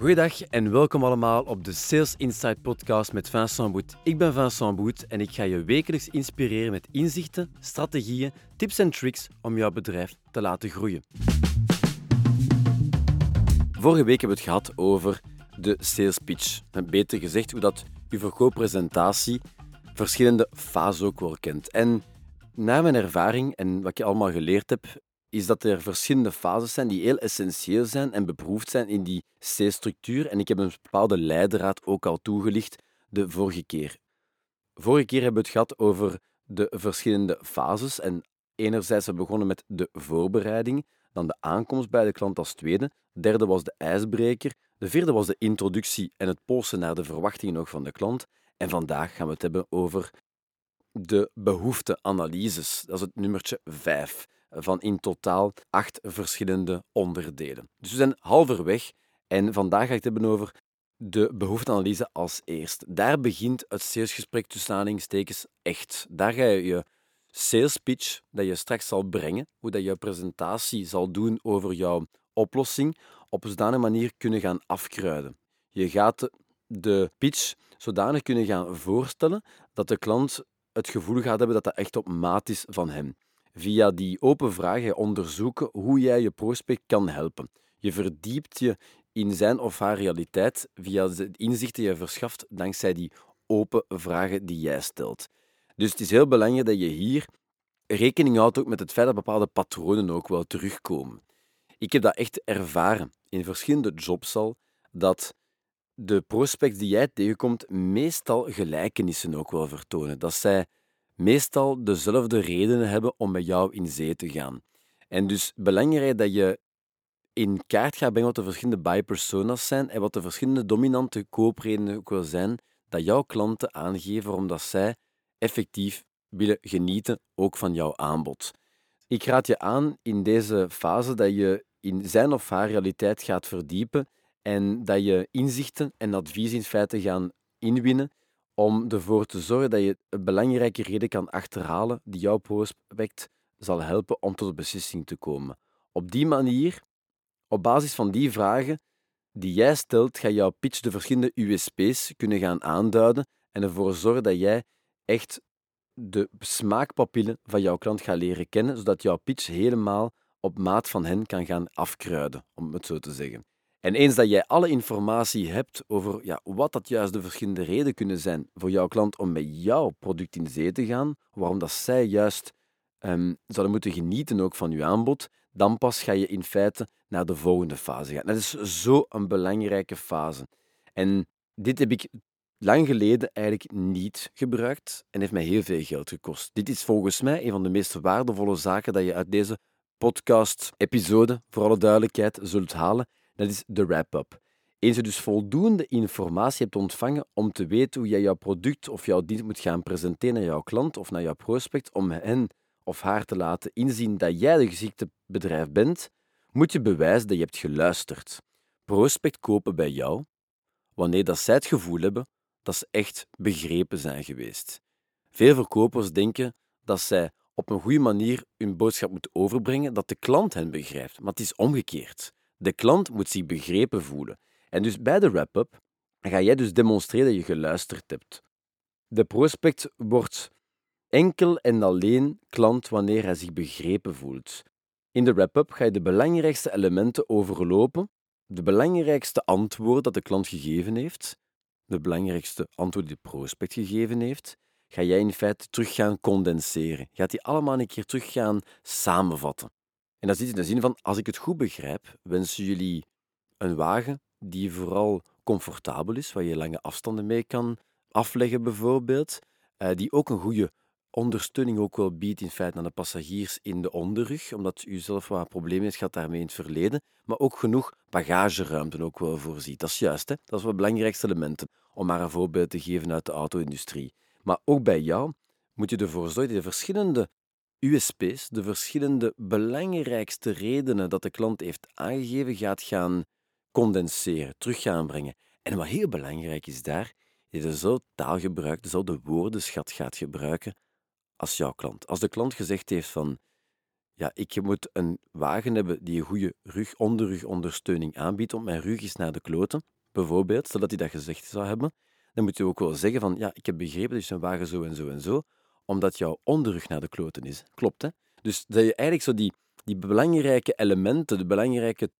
Goedendag en welkom allemaal op de Sales Insight podcast met Vincent Boet. Ik ben Vincent Boet en ik ga je wekelijks inspireren met inzichten, strategieën, tips en tricks om jouw bedrijf te laten groeien. Vorige week hebben we het gehad over de sales pitch. En beter gezegd hoe dat je verkooppresentatie verschillende fasen ook wel kent. En naar mijn ervaring en wat ik allemaal geleerd heb, is dat er verschillende fases zijn die heel essentieel zijn en beproefd zijn in die C-structuur. En ik heb een bepaalde leidraad ook al toegelicht de vorige keer. Vorige keer hebben we het gehad over de verschillende fases. En enerzijds hebben we begonnen met de voorbereiding, dan de aankomst bij de klant als tweede, de derde was de ijsbreker, de vierde was de introductie en het polsen naar de verwachtingen nog van de klant. En vandaag gaan we het hebben over de behoefteanalyses. Dat is het nummertje 5 van in totaal acht verschillende onderdelen. Dus we zijn halverweg en vandaag ga ik het hebben over de behoefteanalyse als eerst. Daar begint het salesgesprek tussen aanhalingstekens echt. Daar ga je je sales pitch dat je straks zal brengen, hoe dat je presentatie zal doen over jouw oplossing, op een zodanige manier kunnen gaan afkruiden. Je gaat de pitch zodanig kunnen gaan voorstellen dat de klant het gevoel gaat hebben dat dat echt op maat is van hem. Via die open vragen onderzoeken hoe jij je prospect kan helpen. Je verdiept je in zijn of haar realiteit via de inzichten die je verschaft dankzij die open vragen die jij stelt. Dus het is heel belangrijk dat je hier rekening houdt ook met het feit dat bepaalde patronen ook wel terugkomen. Ik heb dat echt ervaren in verschillende jobs al, dat de prospects die jij tegenkomt meestal gelijkenissen ook wel vertonen. Dat zij meestal dezelfde redenen hebben om met jou in zee te gaan. En dus belangrijk dat je in kaart gaat brengen wat de verschillende buy personas zijn en wat de verschillende dominante koopredenen ook wel zijn dat jouw klanten aangeven omdat zij effectief willen genieten ook van jouw aanbod. Ik raad je aan in deze fase dat je in zijn of haar realiteit gaat verdiepen en dat je inzichten en advies in feite gaan inwinnen om ervoor te zorgen dat je een belangrijke reden kan achterhalen die jouw prospect zal helpen om tot een beslissing te komen. Op die manier, op basis van die vragen die jij stelt, ga jouw pitch de verschillende USP's kunnen gaan aanduiden en ervoor zorgen dat jij echt de smaakpapillen van jouw klant gaat leren kennen, zodat jouw pitch helemaal op maat van hen kan gaan afkruiden, om het zo te zeggen. En eens dat jij alle informatie hebt over ja, wat dat juist de verschillende redenen kunnen zijn voor jouw klant om met jouw product in zee te gaan, waarom dat zij juist um, zouden moeten genieten ook van je aanbod, dan pas ga je in feite naar de volgende fase gaan. Dat is zo een belangrijke fase. En dit heb ik lang geleden eigenlijk niet gebruikt en heeft mij heel veel geld gekost. Dit is volgens mij een van de meest waardevolle zaken dat je uit deze podcast-episode, voor alle duidelijkheid, zult halen. Dat is de wrap-up. Eens je dus voldoende informatie hebt ontvangen om te weten hoe jij jouw product of jouw dienst moet gaan presenteren naar jouw klant of naar jouw prospect, om hen of haar te laten inzien dat jij de geschikte bedrijf bent, moet je bewijzen dat je hebt geluisterd. Prospect kopen bij jou wanneer dat zij het gevoel hebben dat ze echt begrepen zijn geweest. Veel verkopers denken dat zij op een goede manier hun boodschap moeten overbrengen, dat de klant hen begrijpt. Maar het is omgekeerd. De klant moet zich begrepen voelen. En dus bij de wrap-up ga jij dus demonstreren dat je geluisterd hebt. De prospect wordt enkel en alleen klant wanneer hij zich begrepen voelt. In de wrap-up ga je de belangrijkste elementen overlopen, de belangrijkste antwoorden dat de klant gegeven heeft, de belangrijkste antwoorden die de prospect gegeven heeft, ga jij in feite terug gaan condenseren. Gaat die allemaal een keer terug gaan samenvatten. En dat zit in de zin van, als ik het goed begrijp, wensen jullie een wagen die vooral comfortabel is, waar je lange afstanden mee kan afleggen bijvoorbeeld, eh, die ook een goede ondersteuning ook wel biedt in feite aan de passagiers in de onderrug, omdat u zelf wat problemen heeft gehad daarmee in het verleden, maar ook genoeg bagageruimte ook wel voorziet. Dat is juist, hè? dat is wat belangrijkste elementen, om maar een voorbeeld te geven uit de auto-industrie. Maar ook bij jou moet je ervoor zorgen dat je verschillende USP's, de verschillende belangrijkste redenen dat de klant heeft aangegeven, gaat gaan condenseren, terug gaan brengen. En wat heel belangrijk is daar, dat je zo taalgebruik, dezelfde woordenschat gaat gebruiken als jouw klant. Als de klant gezegd heeft van, ja, ik moet een wagen hebben die een goede rug, onderrugondersteuning aanbiedt, om mijn rug is naar de kloten, bijvoorbeeld, zodat hij dat gezegd zou hebben. Dan moet je ook wel zeggen van, ja, ik heb begrepen je een wagen zo en zo en zo, omdat jouw onderrug naar de kloten is. Klopt, hè? Dus dat je eigenlijk zo die, die belangrijke elementen, de belangrijke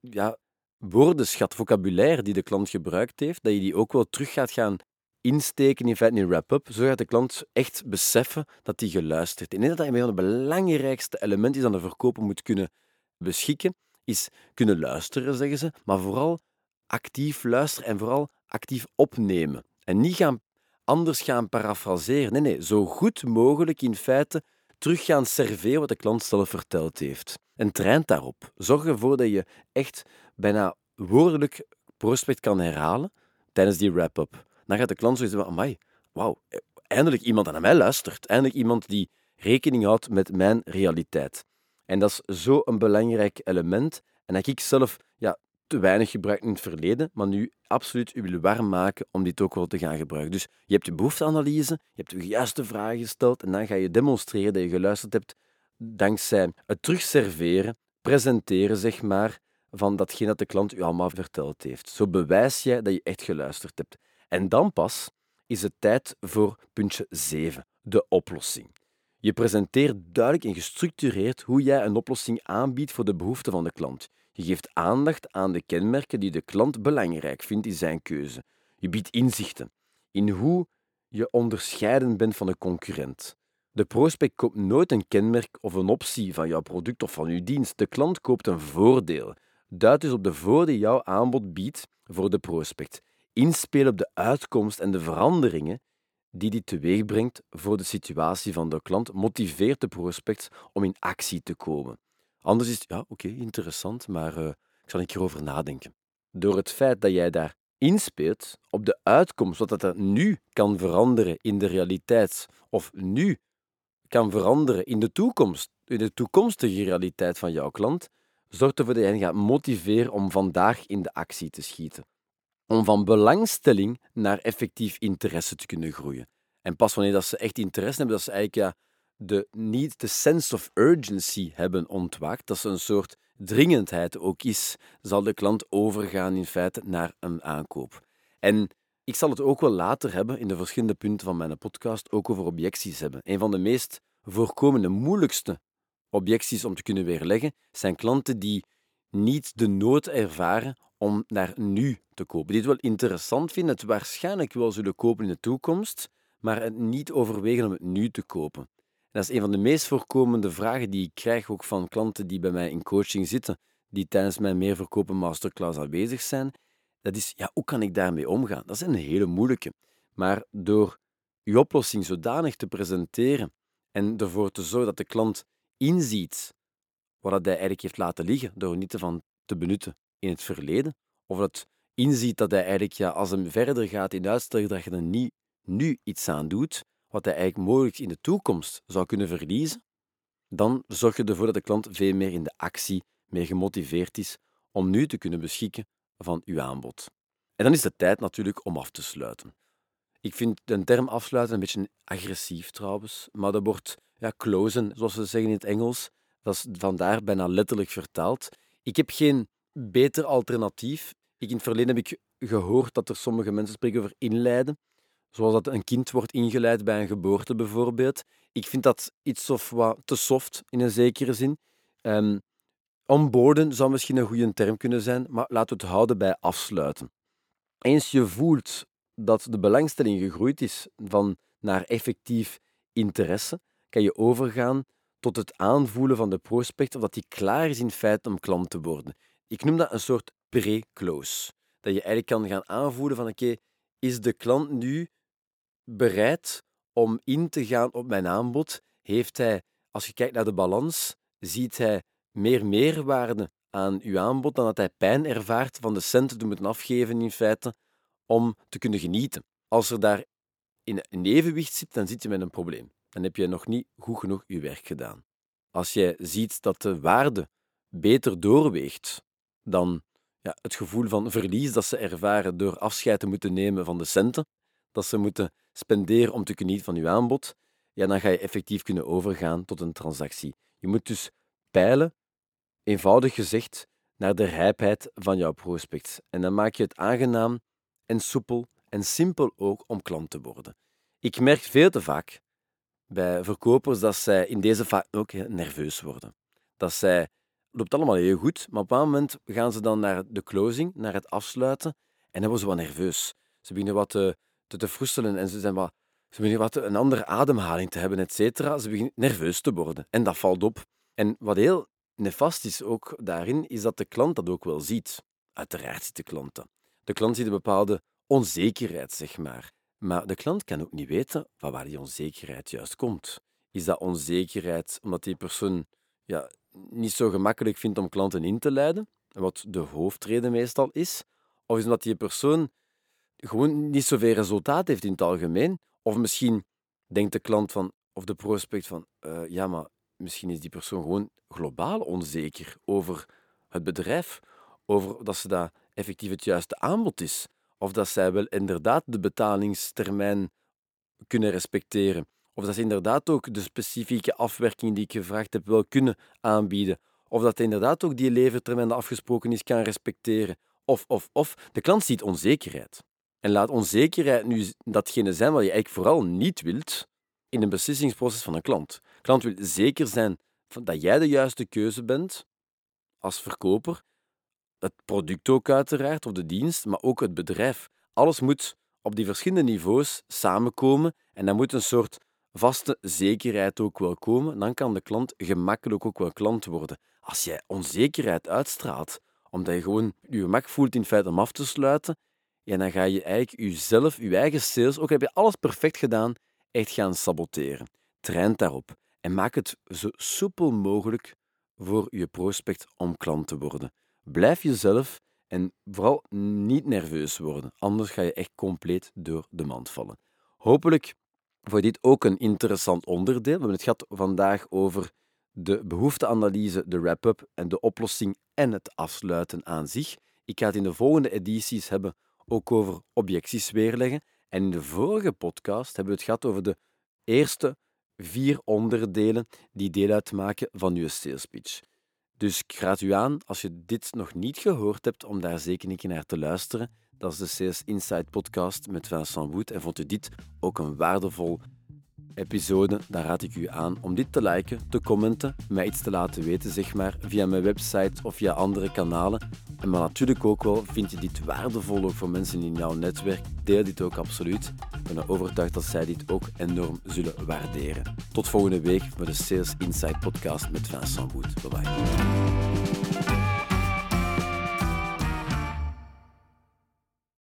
ja, woordenschat, vocabulaire die de klant gebruikt heeft, dat je die ook wel terug gaat gaan insteken in feite in wrap-up, zo gaat de klant echt beseffen dat hij geluisterd. En dat dat een van de belangrijkste elementen is dat de verkoper moet kunnen beschikken, is kunnen luisteren, zeggen ze, maar vooral actief luisteren en vooral actief opnemen. En niet gaan, anders gaan parafraseren. Nee, nee, zo goed mogelijk in feite terug gaan serveren wat de klant zelf verteld heeft. En traint daarop. Zorg ervoor dat je echt bijna woordelijk prospect kan herhalen tijdens die wrap-up. Dan gaat de klant zoiets van, amai, wauw, eindelijk iemand aan mij luistert. Eindelijk iemand die rekening houdt met mijn realiteit. En dat is zo een belangrijk element. En dat ik zelf ja, te weinig gebruikt in het verleden, maar nu absoluut u wil warm maken om dit ook wel te gaan gebruiken. Dus je hebt je behoefteanalyse, je hebt de juiste vragen gesteld en dan ga je demonstreren dat je geluisterd hebt dankzij het terugserveren, presenteren, zeg maar, van datgene dat de klant u allemaal verteld heeft. Zo bewijs jij dat je echt geluisterd hebt. En dan pas is het tijd voor puntje 7, de oplossing. Je presenteert duidelijk en gestructureerd hoe jij een oplossing aanbiedt voor de behoeften van de klant. Je geeft aandacht aan de kenmerken die de klant belangrijk vindt in zijn keuze. Je biedt inzichten in hoe je onderscheiden bent van de concurrent. De prospect koopt nooit een kenmerk of een optie van jouw product of van uw dienst. De klant koopt een voordeel. Duid dus op de voordeel jouw aanbod biedt voor de prospect. Inspelen op de uitkomst en de veranderingen die dit teweeg brengt voor de situatie van de klant, motiveert de prospect om in actie te komen. Anders is het, ja, oké, interessant, maar uh, ik zal erover nadenken. Door het feit dat jij daar inspeelt op de uitkomst, wat dat nu kan veranderen in de realiteit, of nu kan veranderen in de toekomst, in de toekomstige realiteit van jouw klant, zorgt ervoor dat je hen gaat motiveren om vandaag in de actie te schieten. Om van belangstelling naar effectief interesse te kunnen groeien. En pas wanneer dat ze echt interesse hebben, dat ze eigenlijk ja, de, niet de sense of urgency hebben ontwaakt, dat ze een soort dringendheid ook is, zal de klant overgaan in feite naar een aankoop. En ik zal het ook wel later hebben, in de verschillende punten van mijn podcast, ook over objecties hebben. Een van de meest voorkomende, moeilijkste objecties om te kunnen weerleggen, zijn klanten die niet de nood ervaren om naar nu te kopen. Die het wel interessant vinden, het waarschijnlijk wel zullen kopen in de toekomst, maar het niet overwegen om het nu te kopen. dat is een van de meest voorkomende vragen die ik krijg ook van klanten die bij mij in coaching zitten, die tijdens mijn meerverkopen masterclass aanwezig zijn. Dat is, ja, hoe kan ik daarmee omgaan? Dat is een hele moeilijke. Maar door je oplossing zodanig te presenteren en ervoor te zorgen dat de klant inziet wat hij eigenlijk heeft laten liggen door niet ervan te benutten in het verleden, of dat inziet dat hij eigenlijk, ja, als hem verder gaat in uitstel, dat je er niet nu iets aan doet, wat hij eigenlijk mogelijk in de toekomst zou kunnen verliezen, dan zorg je ervoor dat de klant veel meer in de actie, meer gemotiveerd is om nu te kunnen beschikken van uw aanbod. En dan is het tijd natuurlijk om af te sluiten. Ik vind de term afsluiten een beetje agressief trouwens, maar dat wordt ja, closen, zoals ze zeggen in het Engels. Dat is vandaar bijna letterlijk vertaald. Ik heb geen beter alternatief. Ik, in het verleden heb ik gehoord dat er sommige mensen spreken over inleiden. Zoals dat een kind wordt ingeleid bij een geboorte bijvoorbeeld. Ik vind dat iets of wat te soft in een zekere zin. Um, zou misschien een goede term kunnen zijn, maar laten we het houden bij afsluiten. Eens je voelt dat de belangstelling gegroeid is van naar effectief interesse, kan je overgaan tot het aanvoelen van de prospect of dat hij klaar is in feite om klant te worden. Ik noem dat een soort pre-close. Dat je eigenlijk kan gaan aanvoelen van oké, is de klant nu bereid om in te gaan op mijn aanbod? Heeft hij, als je kijkt naar de balans, ziet hij meer meerwaarde aan uw aanbod dan dat hij pijn ervaart van de centen te moeten afgeven in feite om te kunnen genieten. Als er daar in een evenwicht zit, dan zit je met een probleem. Dan heb je nog niet goed genoeg je werk gedaan. Als jij ziet dat de waarde beter doorweegt dan ja, het gevoel van verlies dat ze ervaren door afscheid te moeten nemen van de centen, dat ze moeten spenderen om te genieten van uw aanbod, ja, dan ga je effectief kunnen overgaan tot een transactie. Je moet dus peilen, eenvoudig gezegd, naar de rijpheid van jouw prospect. En dan maak je het aangenaam en soepel en simpel ook om klant te worden. Ik merk veel te vaak bij verkopers dat zij in deze fase ook nerveus worden. Dat zij loopt allemaal heel goed, maar op een moment gaan ze dan naar de closing, naar het afsluiten, en dan worden ze wat nerveus. Ze beginnen wat te, te, te froestelen en ze, zijn wat, ze beginnen wat een andere ademhaling te hebben, et cetera. Ze beginnen nerveus te worden. En dat valt op. En wat heel nefast is ook daarin, is dat de klant dat ook wel ziet. Uiteraard ziet de klant dat. De klant ziet een bepaalde onzekerheid, zeg maar. Maar de klant kan ook niet weten van waar die onzekerheid juist komt. Is dat onzekerheid omdat die persoon ja, niet zo gemakkelijk vindt om klanten in te leiden, wat de hoofdreden meestal is? Of is omdat die persoon gewoon niet zoveel resultaat heeft in het algemeen? Of misschien denkt de klant van, of de prospect van, uh, ja, maar misschien is die persoon gewoon globaal onzeker over het bedrijf, over dat ze dat effectief het juiste aanbod is, of dat zij wel inderdaad de betalingstermijn kunnen respecteren, of dat ze inderdaad ook de specifieke afwerking die ik gevraagd heb wel kunnen aanbieden, of dat inderdaad ook die levertermijn afgesproken is kan respecteren, of, of, of. De klant ziet onzekerheid. En laat onzekerheid nu datgene zijn wat je eigenlijk vooral niet wilt in een beslissingsproces van een klant. De klant wil zeker zijn dat jij de juiste keuze bent als verkoper. Het product ook uiteraard, of de dienst, maar ook het bedrijf. Alles moet op die verschillende niveaus samenkomen en dan moet een soort vaste zekerheid ook wel komen. Dan kan de klant gemakkelijk ook wel klant worden. Als jij onzekerheid uitstraalt, omdat je gewoon je gemak voelt in feite om af te sluiten, ja, dan ga je eigenlijk jezelf, je eigen sales, ook heb je alles perfect gedaan, echt gaan saboteren. Train daarop en maak het zo soepel mogelijk voor je prospect om klant te worden. Blijf jezelf en vooral niet nerveus worden, anders ga je echt compleet door de mand vallen. Hopelijk voor dit ook een interessant onderdeel. We hebben het gehad vandaag over de behoefteanalyse, de wrap-up en de oplossing en het afsluiten aan zich. Ik ga het in de volgende edities hebben ook over objecties weerleggen. En in de vorige podcast hebben we het gehad over de eerste vier onderdelen die deel uitmaken van uw sales pitch. Dus ik raad u aan, als je dit nog niet gehoord hebt, om daar zeker een keer naar te luisteren. Dat is de Sales Insight podcast met Vincent Wood. En vond u dit ook een waardevol episode, dan raad ik u aan om dit te liken, te commenten, mij iets te laten weten, zeg maar, via mijn website of via andere kanalen. En maar natuurlijk ook wel, vind je dit waardevol ook voor mensen in jouw netwerk, deel dit ook absoluut. Ik ben overtuigd dat zij dit ook enorm zullen waarderen. Tot volgende week voor de Sales Insight podcast met Vincent Boet. Bye bye.